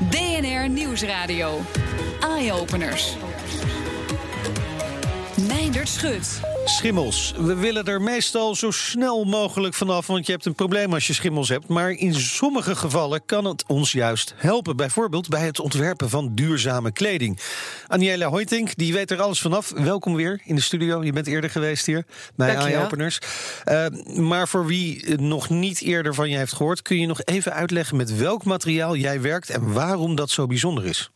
DNR Nieuwsradio. Eye-openers. Schut. Schimmels. We willen er meestal zo snel mogelijk vanaf, want je hebt een probleem als je schimmels hebt. Maar in sommige gevallen kan het ons juist helpen. Bijvoorbeeld bij het ontwerpen van duurzame kleding. Aniela Hoytink, die weet er alles vanaf. Welkom weer in de studio. Je bent eerder geweest hier bij Dankjewel. Eye-openers. Eh, maar voor wie nog niet eerder van je heeft gehoord, kun je nog even uitleggen met welk materiaal jij werkt en waarom dat zo bijzonder is?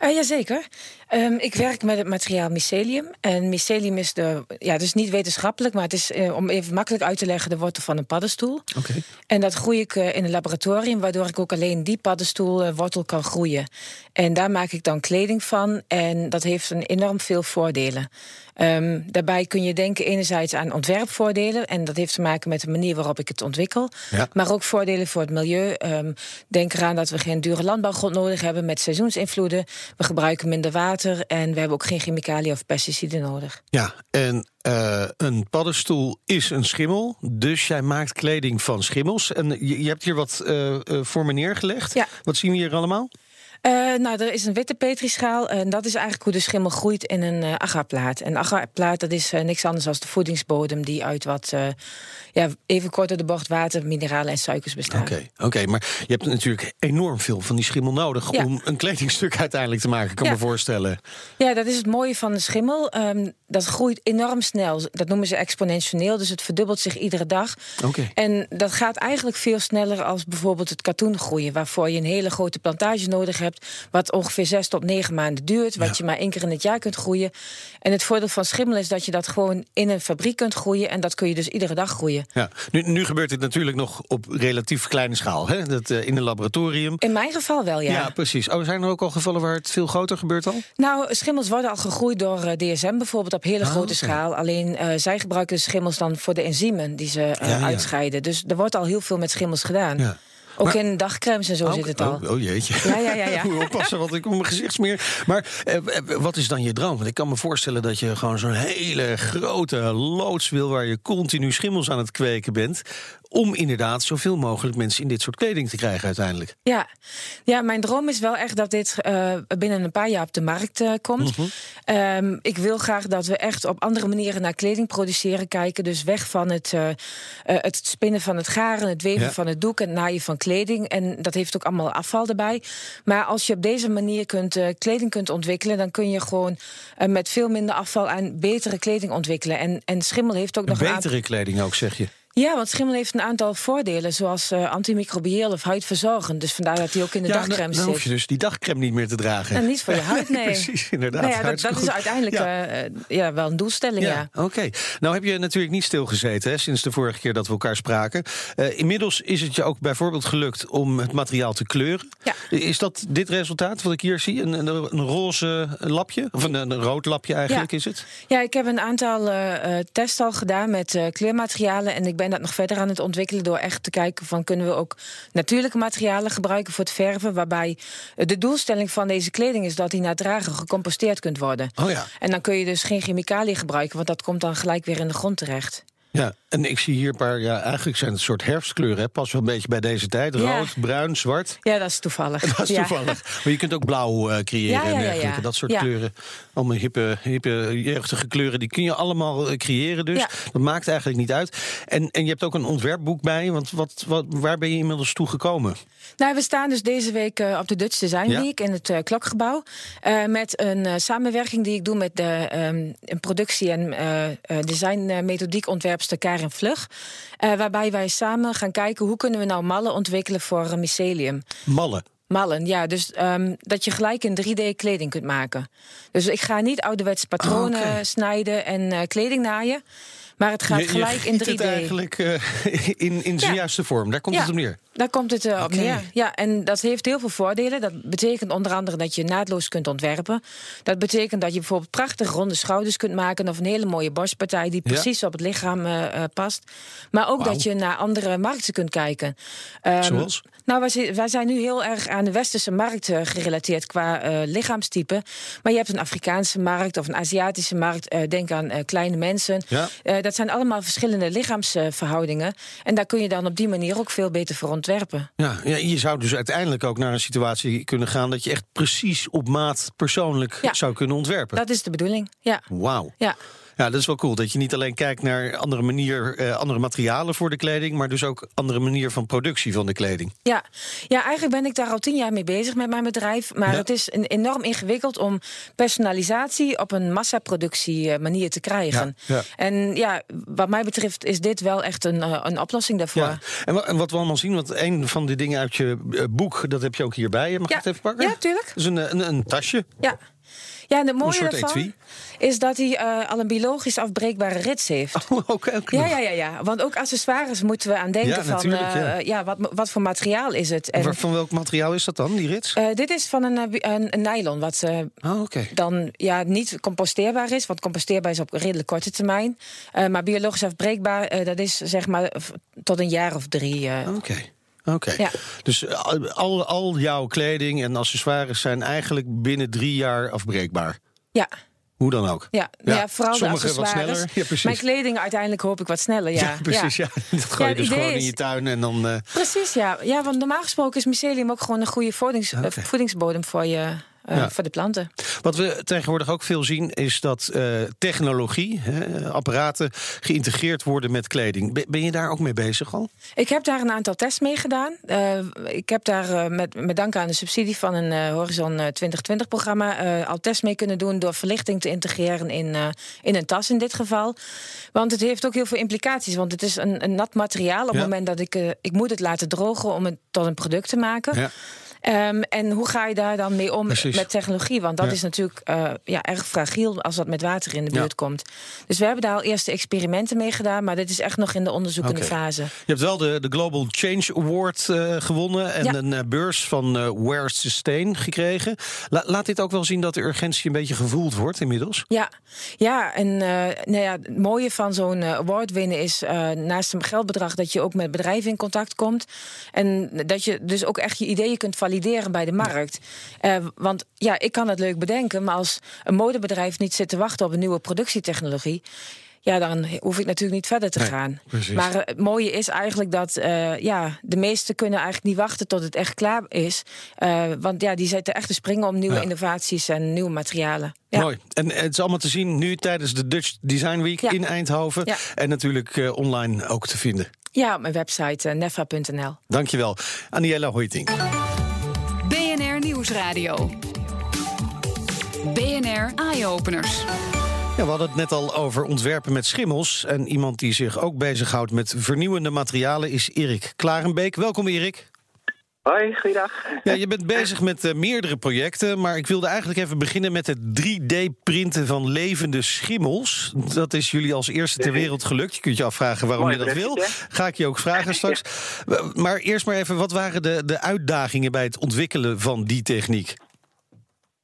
Uh, jazeker. Um, ik werk met het materiaal mycelium. En mycelium is de. Ja, het is niet wetenschappelijk, maar het is uh, om even makkelijk uit te leggen de wortel van een paddenstoel. Okay. En dat groei ik uh, in een laboratorium, waardoor ik ook alleen die paddenstoelwortel kan groeien. En daar maak ik dan kleding van. En dat heeft een enorm veel voordelen. Um, daarbij kun je denken enerzijds aan ontwerpvoordelen. En dat heeft te maken met de manier waarop ik het ontwikkel. Ja. Maar ook voordelen voor het milieu. Um, denk eraan dat we geen dure landbouwgrond nodig hebben met seizoensinvloeden. We gebruiken minder water en we hebben ook geen chemicaliën of pesticiden nodig. Ja, en uh, een paddenstoel is een schimmel. Dus jij maakt kleding van schimmels. En je, je hebt hier wat uh, uh, voor me neergelegd. Ja. Wat zien we hier allemaal? Uh, nou, er is een witte petrischaal. En dat is eigenlijk hoe de schimmel groeit in een uh, agarplaat. En agarplaat, dat is uh, niks anders dan de voedingsbodem... die uit wat, ja, even kort door de bocht, water, mineralen en suikers bestaat. Oké, okay, okay, maar je hebt natuurlijk enorm veel van die schimmel nodig... Ja. om een kledingstuk uiteindelijk te maken, kan Ja. me voorstellen. Ja, dat is het mooie van de schimmel. Um, dat groeit enorm snel. Dat noemen ze exponentieel, dus het verdubbelt zich iedere dag. Oké. En dat gaat eigenlijk veel sneller als bijvoorbeeld het katoen groeien... waarvoor je een hele grote plantage nodig hebt... wat ongeveer zes tot negen maanden duurt... wat Ja. je maar één keer in het jaar kunt groeien. En het voordeel van schimmel is dat je dat gewoon in een fabriek kunt groeien... en dat kun je dus iedere dag groeien. Ja. Nu, nu gebeurt dit natuurlijk nog op relatief kleine schaal. Hè? Dat, uh, in een laboratorium. In mijn geval wel, ja. Ja, precies. Oh, zijn er ook al gevallen waar het veel groter gebeurt al? Nou, schimmels worden al gegroeid door uh, DSM bijvoorbeeld op hele Ah, grote schaal. Alleen uh, zij gebruiken de schimmels dan voor de enzymen die ze uh, Ja, ja. uitscheiden. Dus er wordt al heel veel met schimmels gedaan. Ja. Ook Maar- in dagcremes en zo Oh, zit het al. Oh, oh jeetje. Ja, ja, ja, ja. Moet oppassen, want ik kom mijn gezicht smeer. Maar eh, eh, wat is dan je droom? Want ik kan me voorstellen dat je gewoon zo'n hele grote loods wil... waar je continu schimmels aan het kweken bent... om inderdaad zoveel mogelijk mensen in dit soort kleding te krijgen uiteindelijk. Ja. ja, mijn droom is wel echt dat dit uh, binnen een paar jaar op de markt uh, komt. Um, ik wil graag dat we echt op andere manieren naar kleding produceren kijken. Dus weg van het, uh, het spinnen van het garen, het weven Ja. van het doek en het naaien van kleding. En dat heeft ook allemaal afval erbij. Maar als je op deze manier kunt, uh, kleding kunt ontwikkelen, dan kun je gewoon uh, met veel minder afval aan betere kleding ontwikkelen. En, en schimmel heeft ook nog. Betere kleding ook, zeg je. Ja, want schimmel heeft een aantal voordelen, zoals uh, antimicrobieel of huidverzorgend. Dus vandaar dat hij ook in de ja, dagcreme dan, zit. dan hoef je dus die dagcreme niet meer te dragen. En niet voor je huid, nee. Precies, inderdaad. Nou ja, dat, is uiteindelijk Ja. uh, ja, wel een doelstelling, ja. Ja, oké. Nou heb je natuurlijk niet stilgezeten hè, sinds de vorige keer dat we elkaar spraken. Uh, inmiddels is het je ook bijvoorbeeld gelukt om het materiaal te kleuren. Ja. Is dat dit resultaat wat ik hier zie? Een, een, een roze lapje? Of een, een rood lapje eigenlijk Ja. is het? Ja, ik heb een aantal tests al gedaan met kleurmaterialen. En ik ben dat nog verder aan het ontwikkelen door echt te kijken van kunnen we ook natuurlijke materialen gebruiken voor het verven. Waarbij de doelstelling van deze kleding is dat die na dragen gecomposteerd kunt worden. Oh ja. En dan kun je dus geen chemicaliën gebruiken, want dat komt dan gelijk weer in de grond terecht. Ja, en ik zie hier een paar, ja, eigenlijk zijn het een soort herfstkleuren. Pas wel een beetje bij deze tijd. Ja. Rood, bruin, zwart. Ja, dat is toevallig. Dat is Ja. toevallig. Maar je kunt ook blauw uh, creëren en dergelijke. Dat soort kleuren. Allemaal hippe, hippe, jeugdige kleuren. Die kun je allemaal uh, creëren dus. Dat maakt eigenlijk niet uit. En, en je hebt ook een ontwerpboek bij. Want wat, wat, waar ben je inmiddels toe gekomen? Nou, we staan dus deze week uh, op de Dutch Design. Week in het uh, Klokgebouw. Met een samenwerking die ik doe met de um, een productie- en designmethodiek ontwerpster Karin Vlug. Uh, waarbij wij samen gaan kijken hoe kunnen we nou mallen ontwikkelen voor mycelium. Mallen. Mallen, ja. Dus um, dat je gelijk in 3D kleding kunt maken. Dus ik ga niet ouderwetse patronen Oh, snijden en uh, kleding naaien. Maar het gaat je, je gelijk in giet 3D. het eigenlijk uh, in, in zijn Ja. juiste vorm. Daar komt Ja. het om neer. Daar komt het uh, op neer. Ja, en dat heeft heel veel voordelen. Dat betekent onder andere dat je naadloos kunt ontwerpen. Dat betekent dat je bijvoorbeeld prachtig ronde schouders kunt maken... of een hele mooie borstpartij die Ja. precies op het lichaam uh, uh, past. Maar ook dat je naar andere markten kunt kijken. Um, Zoals? Nou, wij, zi- wij zijn nu heel erg aan de westerse markt gerelateerd qua uh, lichaamstype. Maar je hebt een Afrikaanse markt of een Aziatische markt. Uh, denk aan uh, kleine mensen. Ja. Dat zijn allemaal verschillende lichaamsverhoudingen. En daar kun je dan op die manier ook veel beter voor ontwerpen. Ja, ja, je zou dus uiteindelijk ook naar een situatie kunnen gaan dat je echt precies op maat persoonlijk Ja. zou kunnen ontwerpen. Dat is de bedoeling, ja. Wauw. ja. Ja, dat is wel cool. Dat je niet alleen kijkt naar andere manier, eh, andere materialen voor de kleding, maar dus ook andere manier van productie van de kleding. Ja. ja, eigenlijk ben ik daar al tien jaar mee bezig met mijn bedrijf. Maar Ja. het is een, enorm ingewikkeld om personalisatie op een massaproductie eh, manier te krijgen. Ja, ja. En ja, wat mij betreft is dit wel echt een, eh, een oplossing daarvoor. Ja. En, en wat we allemaal zien, want een van de dingen uit je boek, dat heb je ook hierbij. Mag ik het even pakken? Ja, tuurlijk. Dat is een, een, een tasje. Ja. Ja, en het mooie etui. is dat hij eh, al een biologisch afbreekbare rits heeft. Oh, oké, Ja, ja, ja, ja. Want ook accessoires moeten we aan denken Ja, van natuurlijk, eh, ja. ja, wat, wat voor materiaal is het? En, Van welk materiaal is dat dan, die rits? eh, dit is van een, eh, een, een nylon, wat eh, Oh, oké. dan ja, niet composteerbaar is. Want composteerbaar is op redelijk korte termijn. Eh, maar biologisch afbreekbaar, eh, dat is zeg maar tot een jaar of drie. eh. Oké. Ja. Dus eh, al, al jouw kleding en accessoires zijn eigenlijk binnen drie jaar afbreekbaar. Ja. Hoe dan ook. Ja, Ja, ja, vooral de sommige wat accessoires. sneller. Ja, precies. Mijn kleding uiteindelijk hoop ik wat sneller, ja. precies. Ja. Dat gooi je dus gewoon in je tuin en dan. eh, Precies, ja. ja. Want normaal gesproken is mycelium ook gewoon een goede voedings, voedingsbodem voor, je, Ja. voor de planten. Wat we tegenwoordig ook veel zien, is dat eh, technologie, hè, apparaten, geïntegreerd worden met kleding. Ben- Ben je daar ook mee bezig al? Ik heb daar een aantal tests mee gedaan. Eh, ik heb daar met, met dank aan de subsidie van een Horizon eh, 2020-programma eh, al tests mee kunnen doen door verlichting te integreren in, in een tas in dit geval. Want het heeft ook heel veel implicaties. Want het is een, een nat materiaal. Op Ja. het moment dat ik, ik moet het laten drogen om het tot een product te maken. Ja. Ehm, en hoe ga je daar dan mee om Precies. met technologie? Want dat Ja. is natuurlijk eh, ja, erg fragiel als dat met water in de Ja. buurt komt. Dus we hebben daar al eerste experimenten mee gedaan, maar dit is echt nog in de onderzoekende fase. Je hebt wel de, de Global Change Award eh, gewonnen en Ja. een eh, beurs van Where Sustain gekregen. La- laat dit ook wel zien dat de urgentie een beetje gevoeld wordt inmiddels? Ja, ja en nou ja, het mooie van zo'n award winnen is naast een geldbedrag dat je ook met bedrijven in contact komt. En dat je dus ook echt je ideeën kunt valideren bij de markt. Eh, want ja, ik kan het leuk bedenken, maar als een modebedrijf niet zit te wachten op een nieuwe productietechnologie. Ja, dan hoef ik natuurlijk niet verder te Nee, gaan. precies. Maar eh, het mooie is eigenlijk dat eh, ja, de meesten kunnen eigenlijk niet wachten tot het echt klaar is. Want ja, die zitten echt te springen om nieuwe Ja. innovaties en nieuwe materialen. Ja. Mooi. En het is allemaal te zien nu tijdens de Dutch Design Week Ja. in Eindhoven. Ja. En natuurlijk online ook te vinden. Ja, op mijn website uh, nefra.nl. Dankjewel. Aniela Hoytink. Nieuwsradio. BNR Eye Openers. Ja, we hadden het net al over ontwerpen met schimmels. En iemand die zich ook bezighoudt met vernieuwende materialen is Erik Klarenbeek. Welkom Erik. Hoi, goeiedag. Ja, je bent bezig met eh, meerdere projecten, maar ik wilde eigenlijk even beginnen met het 3D-printen van levende schimmels. Dat is jullie als eerste ter wereld gelukt. Je kunt je afvragen waarom Mooi je dat wil. Ga ik je ook vragen straks. Maar eerst maar even, wat waren de, de uitdagingen bij het ontwikkelen van die techniek?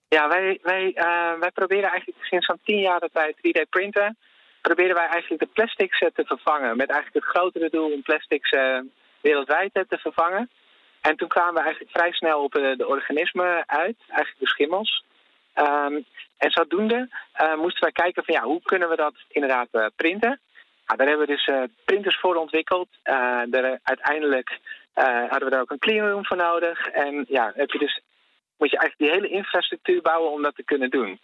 Ja, wij, wij, eh, wij proberen eigenlijk sinds zo'n tien jaar dat wij 3D printen, proberen wij eigenlijk de plastics eh, te vervangen. Met eigenlijk het grotere doel om plastics eh, wereldwijd te vervangen. En toen kwamen we eigenlijk vrij snel op eh, de organismen uit, eigenlijk de schimmels. Ehm, en zodoende eh, moesten wij kijken van ja, hoe kunnen we dat inderdaad eh, printen. Nou, daar hebben we dus printers voor ontwikkeld. Daar, uiteindelijk hadden we daar ook een cleanroom voor nodig. En ja, heb je dus moet je eigenlijk die hele infrastructuur bouwen om dat te kunnen doen.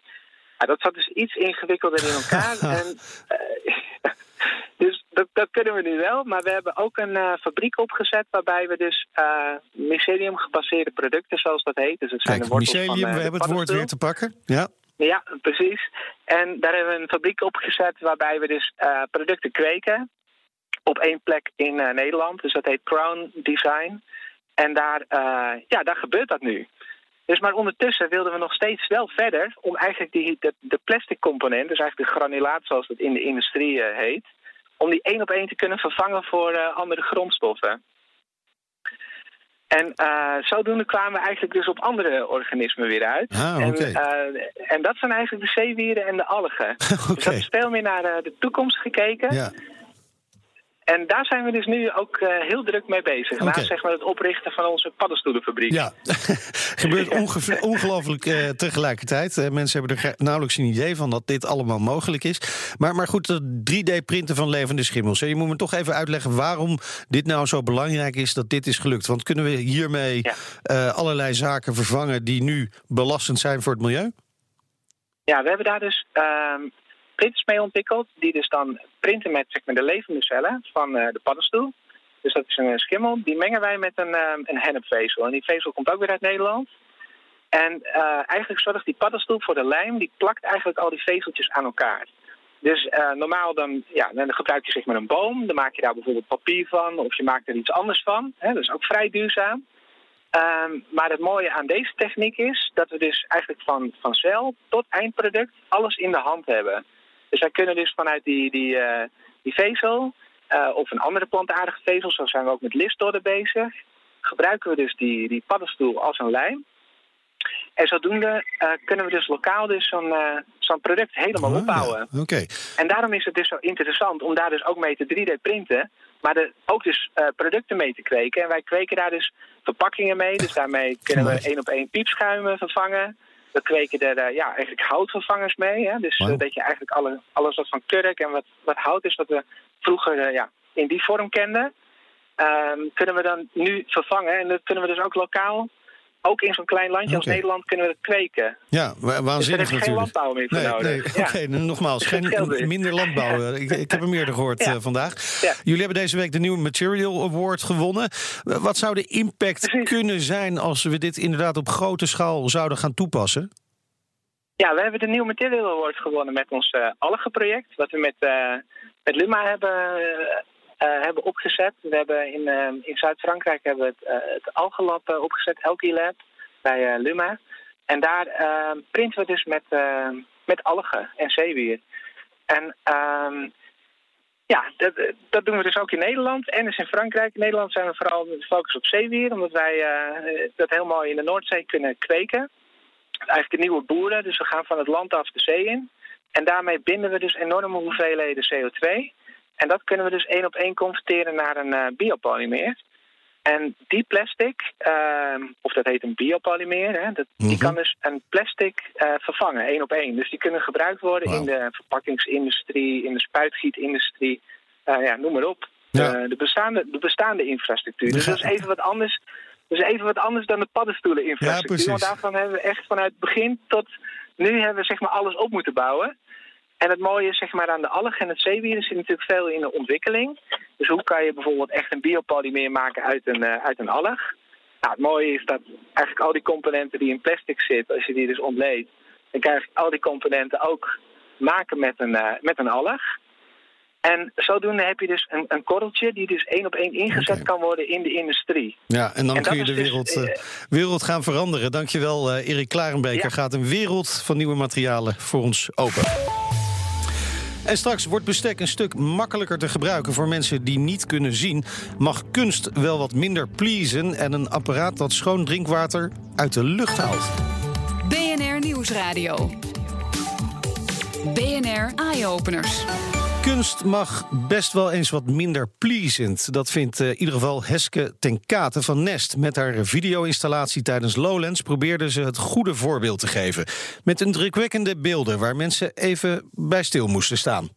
Ja, dat zat dus iets ingewikkelder in elkaar. en, eh, dus dat, dat kunnen we nu wel. Maar we hebben ook een eh, fabriek opgezet waarbij we dus uh, mycelium gebaseerde producten, zoals dat heet. Dus het zijn Kijk, de wortels mycelium, van, we hebben het woord weer te pakken. Ja. Ja, precies. En daar hebben we een fabriek opgezet waarbij we dus producten kweken. Op één plek in Nederland. Dus dat heet Crown Design. En daar, ja, daar gebeurt dat nu. Dus maar ondertussen wilden we nog steeds wel verder om eigenlijk die, de, de plastic component, dus eigenlijk de granulaat zoals het in de industrie uh, heet, om die één op één te kunnen vervangen voor uh, andere grondstoffen. En uh, zodoende kwamen we eigenlijk dus op andere organismen weer uit. Ah, en, okay. uh, en dat zijn eigenlijk de zeewieren en de algen. okay. Dus dat is veel meer naar uh, de toekomst gekeken. Ja. En daar zijn we dus nu ook uh, heel druk mee bezig. Okay. Naast zeg maar, het oprichten van onze paddenstoelenfabriek. Ja, gebeurt ongelooflijk uh, tegelijkertijd. Uh, mensen hebben er nauwelijks een idee van dat dit allemaal mogelijk is. Maar, maar goed, dat 3D-printen van levende schimmels. Je moet me toch even uitleggen waarom dit nou zo belangrijk is dat dit is gelukt. Want kunnen we hiermee ja. allerlei zaken vervangen die nu belastend zijn voor het milieu? Ja, we hebben daar dus ehm, printers mee ontwikkeld. Die dus dan printen met zeg maar, de levende cellen van uh, de paddenstoel. Dus dat is een schimmel. Die mengen wij met een, uh, een hennepvezel. En die vezel komt ook weer uit Nederland. En eigenlijk zorgt die paddenstoel voor de lijm. Die plakt eigenlijk al die vezeltjes aan elkaar. Dus normaal dan, ja, dan gebruik je zeg maar een boom. Dan maak je daar bijvoorbeeld papier van. Of je maakt er iets anders van. Hè, dat is ook vrij duurzaam. Um, maar het mooie aan deze techniek is dat we dus eigenlijk van, van cel tot eindproduct alles in de hand hebben. Dus wij kunnen dus vanuit die, die, uh, die vezel uh, of een andere plantaardige vezel, zo zijn we ook met listdodden bezig, gebruiken we dus die, die paddenstoel als een lijm. En zodoende uh, kunnen we dus lokaal dus zo'n uh, zo'n product helemaal oh, opbouwen. Ja. Okay. En daarom is het dus zo interessant om daar dus ook mee te 3D printen, maar er ook dus uh, producten mee te kweken. En wij kweken daar dus verpakkingen mee, dus daarmee kunnen we één op één piepschuimen vervangen. We kweken er ja, eigenlijk houtvervangers mee. Hè? Dus wow. dat je eigenlijk alle, alles wat van kurk en wat, wat hout is, wat we vroeger ja, in die vorm kenden, um, kunnen we dan nu vervangen. En dat kunnen we dus ook lokaal ook in zo'n klein landje als Nederland kunnen we het kweken. Ja, waanzinnig dus er is geen landbouw meer voor nee, nodig. Nee, Oké, okay, nogmaals, geen, minder landbouw. ik, ik, heb er meer gehoord ja. uh, vandaag. Jullie hebben deze week de nieuwe Material Award gewonnen. Wat zou de impact Precies. kunnen zijn als we dit inderdaad op grote schaal zouden gaan toepassen? Ja, we hebben de nieuwe Material Award gewonnen met ons uh, algenproject. Wat we met, uh, met Luma hebben hebben opgezet. We hebben in, uh, in Zuid-Frankrijk hebben we het, uh, het opgezet, Helki Lab, bij Luma. En daar printen we dus met, met algen en zeewier. En ehm, ja, dat, dat, doen we dus ook in Nederland en dus in Frankrijk. In Nederland zijn we vooral gefocust op zeewier, omdat wij dat heel mooi in de Noordzee kunnen kweken. Eigenlijk een nieuwe boeren, dus we gaan van het land af de zee in. En daarmee binden we dus enorme hoeveelheden CO2. En dat kunnen we dus één op één converteren naar een uh, biopolymeer. En die plastic, uh, of dat heet een biopolymeer, hè, dat, die kan dus een plastic uh, vervangen, één op één. Dus die kunnen gebruikt worden wow. in de verpakkingsindustrie, in de spuitgietindustrie, uh, ja, noem maar op. Ja. de, bestaande, de bestaande infrastructuur. Dus dat is even wat anders. Is even wat anders dan de paddenstoeleninfrastructuur. Ja, want daarvan hebben we echt vanuit het begin tot nu hebben we zeg maar alles op moeten bouwen. En het mooie is zeg maar, aan de algen en het zeewier zit natuurlijk veel in de ontwikkeling. Dus hoe kan je bijvoorbeeld echt een biopolymeer maken uit een, uh, uit een alg? Nou, het mooie is dat eigenlijk al die componenten die in plastic zitten, als je die dus ontleedt, dan krijg je al die componenten ook maken met een, uh, met een alg. En zodoende heb je dus een, een korreltje die dus één op één ingezet okay. kan worden in de industrie. Ja, en dan en kun je de wereld, dus, uh, wereld gaan veranderen. Dankjewel, uh, Erik Klarenbeker. Ja. Gaat een wereld van nieuwe materialen voor ons open. En straks wordt bestek een stuk makkelijker te gebruiken voor mensen die niet kunnen zien. Mag kunst wel wat minder pleasen en een apparaat dat schoon drinkwater uit de lucht haalt. BNR Nieuwsradio. BNR Eye-Openers. Kunst mag best wel eens wat minder pleasend. Dat vindt uh, in ieder geval Heske ten Kate van Nest. Met haar video-installatie tijdens Lowlands probeerde ze het goede voorbeeld te geven. Met indrukwekkende beelden waar mensen even bij stil moesten staan.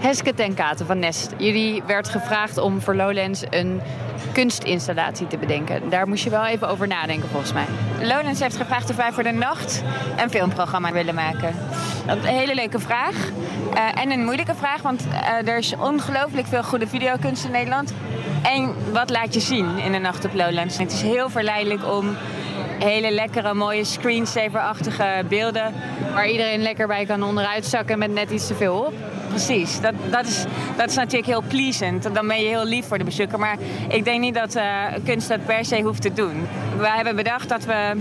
Heske ten Kate van Nest. Jullie werd gevraagd om voor Lowlands een kunstinstallatie te bedenken. Daar moest je wel even over nadenken volgens mij. Lowlands heeft gevraagd of wij voor de nacht een filmprogramma willen maken. Dat is een hele leuke vraag. Uh, en een moeilijke vraag, want uh, er is ongelooflijk veel goede videokunst in Nederland. En wat laat je zien in de nacht op Lowlands? Het is heel verleidelijk om hele lekkere, mooie screensaver-achtige beelden... waar iedereen lekker bij kan onderuit zakken met net iets te veel op precies. Dat, dat, is, dat is natuurlijk heel pleasant. Dan ben je heel lief voor de bezoeker. Maar ik denk niet dat uh, kunst dat per se hoeft te doen. We hebben bedacht dat we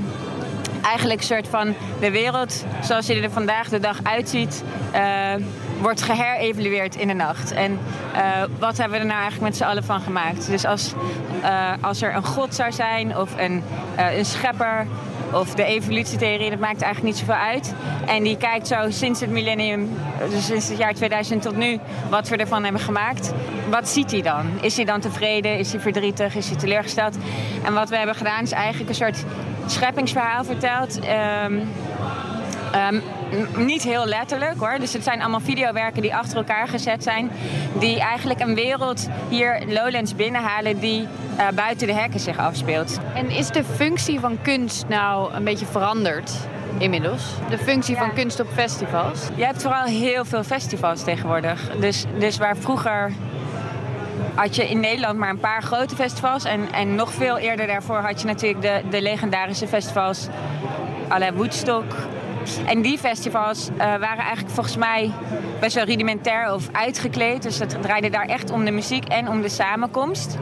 eigenlijk een soort van de wereld zoals je er vandaag de dag uitziet, uh, wordt geherevalueerd in de nacht. En uh, wat hebben we er nou eigenlijk met z'n allen van gemaakt? Dus als, als er een god zou zijn of een, een schepper of de evolutietheorie, dat maakt eigenlijk niet zoveel uit. En die kijkt zo sinds het millennium, dus sinds het jaar 2000 tot nu, wat we ervan hebben gemaakt. Wat ziet hij dan? Is hij dan tevreden? Is hij verdrietig? Is hij teleurgesteld? En wat we hebben gedaan is eigenlijk een soort scheppingsverhaal verteld. Ehm, ehm, niet heel letterlijk hoor. Dus het zijn allemaal videowerken die achter elkaar gezet zijn. Die eigenlijk een wereld hier Lowlands binnenhalen die uh, buiten de hekken zich afspeelt. En is de functie van kunst nou een beetje veranderd? Inmiddels. De functie van kunst op festivals. Je hebt vooral heel veel festivals tegenwoordig. Dus, dus waar vroeger had je in Nederland maar een paar grote festivals. En, en nog veel eerder daarvoor had je natuurlijk de, de legendarische festivals. à Woodstock, en die festivals uh, waren eigenlijk volgens mij best wel rudimentair of uitgekleed. Dus het draaide daar echt om de muziek en om de samenkomst.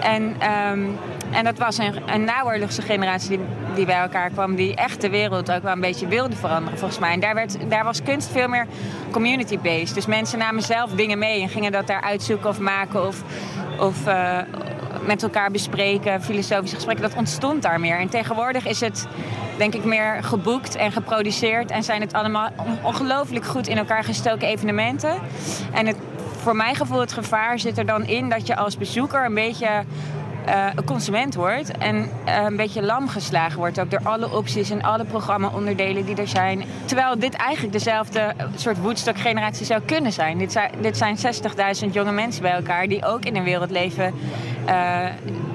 En, um, en dat was een, een generatie die, die bij elkaar kwam, die echt de wereld ook wel een beetje wilde veranderen, volgens mij. En daar, werd, daar was kunst veel meer community-based. Dus mensen namen zelf dingen mee en gingen dat daar uitzoeken of maken of, of, uh, met elkaar bespreken, filosofische gesprekken. Dat ontstond daar meer. En tegenwoordig is het denk ik meer geboekt en geproduceerd. En zijn het allemaal ongelooflijk goed in elkaar gestoken evenementen. En het, voor mijn gevoel het gevaar zit er dan in dat je als bezoeker een beetje uh, een consument wordt en uh, een beetje lam geslagen wordt ook door alle opties en alle programma-onderdelen die er zijn. Terwijl dit eigenlijk dezelfde soort Woodstock-generatie zou kunnen zijn. Dit zijn, dit zijn 60.000 jonge mensen bij elkaar die ook in een wereld leven uh,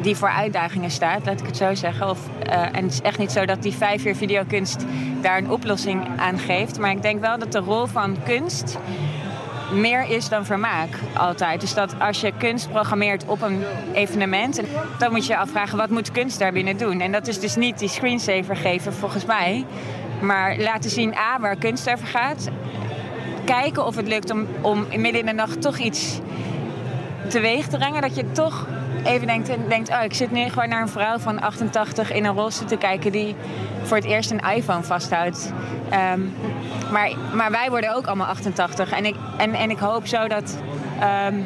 die voor uitdagingen staat, laat ik het zo zeggen. Of, en het is echt niet zo dat die vijf jaar videokunst daar een oplossing aan geeft. Maar ik denk wel dat de rol van kunst meer is dan vermaak altijd. Dus dat als je kunst programmeert op een evenement, dan moet je je afvragen wat moet kunst daarbinnen doen. En dat is dus niet die screensaver geven volgens mij, maar laten zien A waar kunst over gaat. Kijken of het lukt om, om midden in de nacht toch iets teweeg te brengen. Dat je toch even denkt, denkt oh, ik zit nu gewoon naar een vrouw van 88 in een rolstoel te kijken die voor het eerst een iPhone vasthoudt. Um, maar, maar wij worden ook allemaal 88. En ik, en, en ik hoop zo dat, um,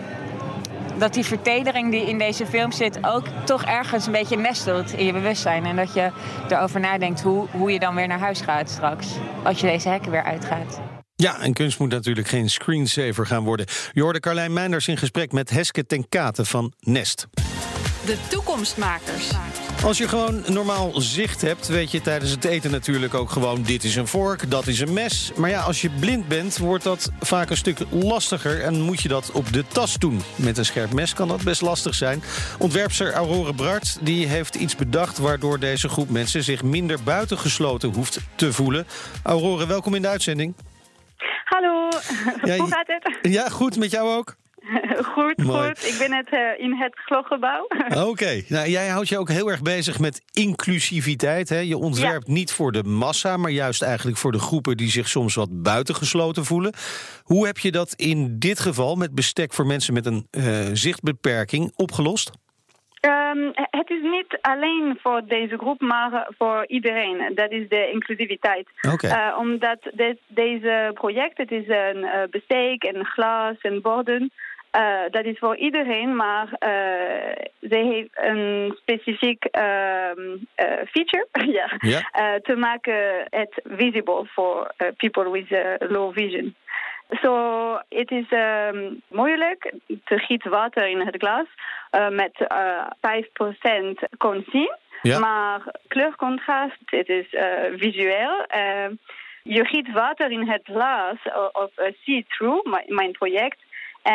dat die vertedering die in deze film zit... ook toch ergens een beetje nestelt in je bewustzijn. En dat je erover nadenkt hoe, hoe je dan weer naar huis gaat straks. Als je deze hekken weer uitgaat. Ja, en kunst moet natuurlijk geen screensaver gaan worden. Je hoorde Carlijn Meinders in gesprek met Heske ten Kate van Nest. De toekomstmakers. Als je gewoon normaal zicht hebt, weet je tijdens het eten natuurlijk ook gewoon... dit is een vork, dat is een mes. Maar ja, als je blind bent, wordt dat vaak een stuk lastiger... en moet je dat op de tas doen. Met een scherp mes kan dat best lastig zijn. Ontwerpster Aurore Bart die heeft iets bedacht... waardoor deze groep mensen zich minder buitengesloten hoeft te voelen. Aurore, welkom in de uitzending. Hallo, hoe gaat het? Ja, goed, met jou ook? goed, goed. Ik ben het, uh, in het Gloggebouw. Oké. Nou, jij houdt je ook heel erg bezig met inclusiviteit. Hè? Je ontwerpt niet voor de massa, maar juist eigenlijk voor de groepen die zich soms wat buitengesloten voelen. Hoe heb je dat in dit geval met bestek voor mensen met een uh, zichtbeperking opgelost? Um, het is niet alleen voor deze groep, maar voor iedereen. Dat is de inclusiviteit. Okay. Uh, omdat dit, deze project, het is een uh, besteek en glas en borden. Uh, dat is voor iedereen, maar uh, ze heeft een specifiek uh, feature ja, yeah. te maken het visible for people with low vision. Zo, so, het is um, moeilijk te gieten water in het glas met 5% kon zien. Ja. Maar kleurcontrast, het is visueel. je giet water in het glas of see-through, mijn project.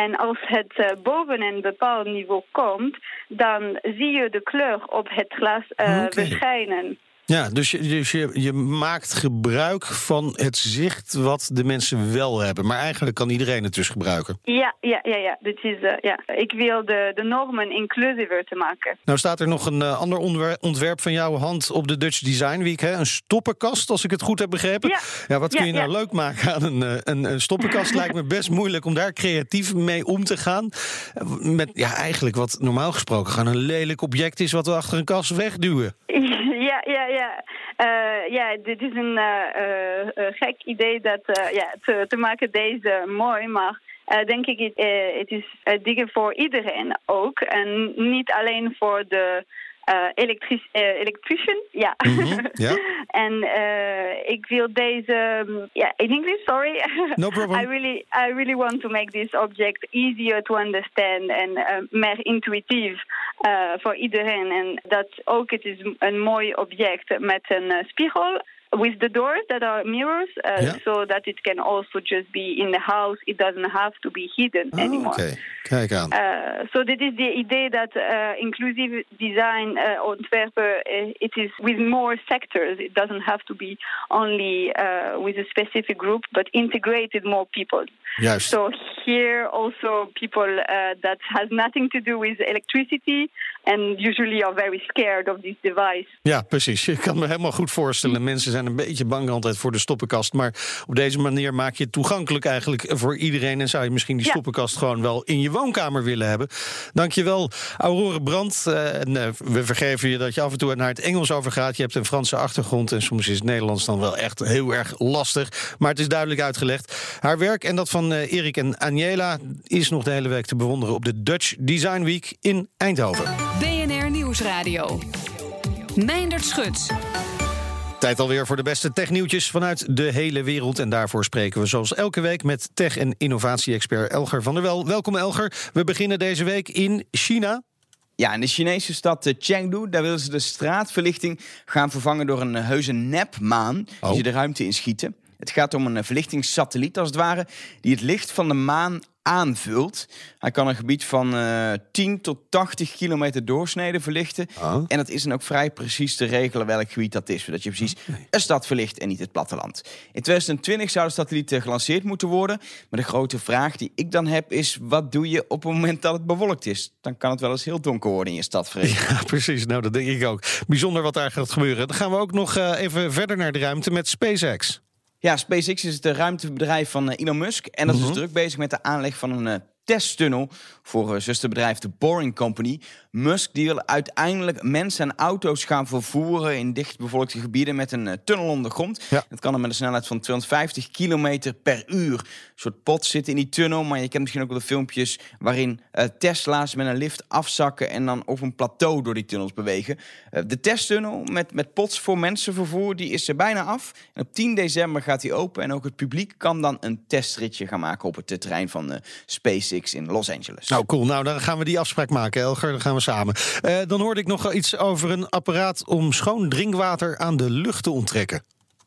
En als het uh, boven een bepaald niveau komt, dan zie je de kleur op het glas uh, okay. verschijnen. Ja, dus, je, dus je, je maakt gebruik van het zicht wat de mensen wel hebben. Maar eigenlijk kan iedereen het dus gebruiken. Ja, ja, ja, ja. Dit is, uh, ja. Ik wil de, de normen inclusiever te maken. Nou staat er nog een uh, ander ontwerp van jouw hand op de Dutch Design Week. Hè? Een stoppenkast, als ik het goed heb begrepen. Ja, ja wat kun ja, je nou ja. leuk maken aan een, een, een stoppenkast? Lijkt me best moeilijk om daar creatief mee om te gaan. Met ja, eigenlijk wat normaal gesproken gewoon een lelijk object is... wat we achter een kast wegduwen. Ja, ja, ja. Uh, ja, dit is een uh, gek idee dat, ja, te, te maken deze mooi, maar denk ik, het is dingen voor iedereen ook. En niet alleen voor de uh, elektrisch, uh, electrician, ja. Mm -hmm, ja. En uh, ik wil deze, um, yeah, in English, sorry. No problem. I really, I really want to make this object easier to understand and uh, meer intuïtief uh, voor iedereen. En dat ook het is een mooi object met een uh, spiegel with the doors that are mirrors, uh, Yeah. so that it can also just be in the house. It doesn't have to be hidden Oh, anymore. Kijk aan. Uh, so dit is the idee that uh, inclusive design uh, ontwerpen, uh, it is with more sectors. It doesn't have to be only uh, with a specific group, but integrated more people. Juist. So here also people uh, that has nothing to do with electricity and usually are very scared of this device. Ja, precies. Ik kan me helemaal goed voorstellen. Mensen zijn een beetje bang altijd voor de stoppenkast. Maar op deze manier maak je het toegankelijk eigenlijk voor iedereen. En zou je misschien die Ja. stoppenkast gewoon wel in je woonkamer willen hebben. Dankjewel, Aurore Brandt. Eh, en, eh, we vergeven je dat je af en toe naar het Engels overgaat. Je hebt een Franse achtergrond en soms is het Nederlands dan wel echt heel erg lastig. Maar het is duidelijk uitgelegd. Haar werk en dat van eh, Erik en Aniela is nog de hele week te bewonderen op de Dutch Design Week in Eindhoven. Nieuwsradio. Meindert Schut. Tijd alweer voor de beste technieuwtjes vanuit de hele wereld. En daarvoor spreken we zoals elke week met tech- en innovatie-expert Elger van der Wel. Welkom Elger. We beginnen deze week in China. Ja, in de Chinese stad eh, Chengdu, daar willen ze de straatverlichting gaan vervangen door een eh, heuse nepmaan die Oh. ze de ruimte inschieten. Het gaat om een eh, verlichtingssatelliet als het ware, die het licht van de maan aanvult. Hij kan een gebied van eh 10 tot 80 kilometer doorsnede verlichten. Oh. En het is dan ook vrij precies te regelen welk gebied dat is, zodat je precies een stad verlicht en niet het platteland. In 2020 zou de satelliet eh, gelanceerd moeten worden. Maar de grote vraag die ik dan heb is, wat doe je op het moment dat het bewolkt is? Dan kan het wel eens heel donker worden in je stad. Ja, precies. Nou, dat denk ik ook. Bijzonder wat daar gaat gebeuren. Dan gaan we ook nog eh, even verder naar de ruimte met SpaceX. Ja, SpaceX is het eh, ruimtebedrijf van eh, Elon Musk. En dat is dus druk bezig met de aanleg van een eh, testtunnel voor eh, zusterbedrijf de Boring Company. Musk die wil uiteindelijk mensen en auto's gaan vervoeren in dichtbevolkte gebieden met een eh, tunnel onder de grond. Ja. Dat kan dan met een snelheid van 250 kilometer per uur. Een soort pot zit in die tunnel, maar je kent misschien ook wel de filmpjes waarin eh, Tesla's met een lift afzakken en dan op een plateau door die tunnels bewegen. De testtunnel met, met pots voor mensenvervoer die is er bijna af. En op 10 december gaat die open en ook het publiek kan dan een testritje gaan maken op het terrein van eh, SpaceX in Los Angeles. Nou, cool. Nou, dan gaan we die afspraak maken, Elger. Dan gaan we samen. Eh, dan hoorde ik nog iets over een apparaat om schoon drinkwater aan de lucht te onttrekken.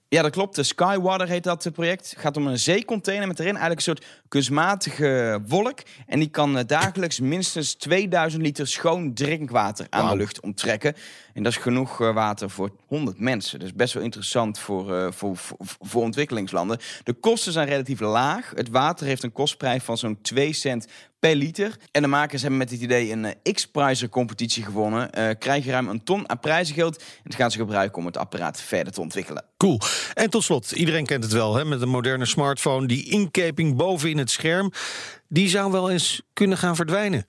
Ja, dat klopt. De Skywater heet dat project. Het gaat om een zeecontainer met erin eigenlijk een soort kunstmatige wolk. En die kan eh, dagelijks minstens 2000 liter schoon drinkwater aan de lucht onttrekken. En dat is genoeg eh, water voor 100 mensen. Dus best wel interessant voor, eh, voor, voor, voor ontwikkelingslanden. De kosten zijn relatief laag. Het water heeft een kostprijs van zo'n 2 cent per liter. En de makers hebben met dit idee een eh, X-Prizer competitie gewonnen. Krijgen ruim een ton aan prijzengeld. En dat gaan ze gebruiken om het apparaat verder te ontwikkelen. Cool. En tot slot, iedereen kent het wel, hè, met een moderne smartphone. Die inkeping boven in het scherm, die zou wel eens kunnen gaan verdwijnen.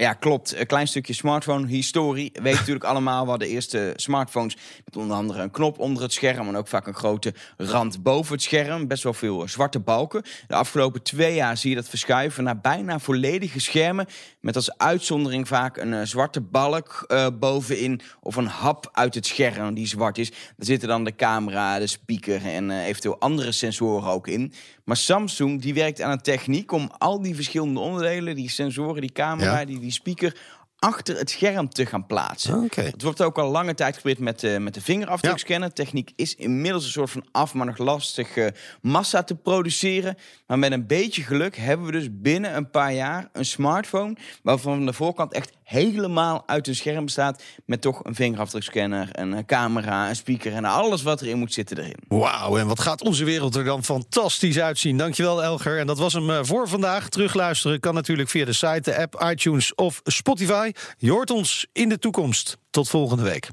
Ja, klopt. Een klein stukje smartphone-historie. Weet natuurlijk allemaal waar de eerste smartphones... met onder andere een knop onder het scherm... en ook vaak een grote rand boven het scherm. Best wel veel eh, zwarte balken. De afgelopen twee jaar zie je dat verschuiven naar bijna volledige schermen... met als uitzondering vaak een eh, zwarte balk eh, bovenin... of een hap uit het scherm die zwart is. Daar zitten dan de camera, de speaker en eventueel andere sensoren ook in. Maar Samsung die werkt aan een techniek om al die verschillende onderdelen... die sensoren, die camera, Ja. die, die speaker achter het scherm te gaan plaatsen. Oké. Het wordt ook al lange tijd geprobeerd met, eh, met de vingerafdrukscanner. Techniek is inmiddels een soort van af, maar nog lastig eh, massa te produceren. Maar met een beetje geluk hebben we dus binnen een paar jaar een smartphone... waarvan de voorkant echt helemaal uit een scherm bestaat... met toch een vingerafdrukscanner, een eh, camera, een speaker... en alles wat erin moet zitten erin. Wauw, en wat gaat onze wereld er dan fantastisch uitzien. Dankjewel, Elger. En dat was hem voor vandaag. Terugluisteren kan natuurlijk via de site, de app, iTunes of Spotify. Je hoort ons in de toekomst. Tot volgende week.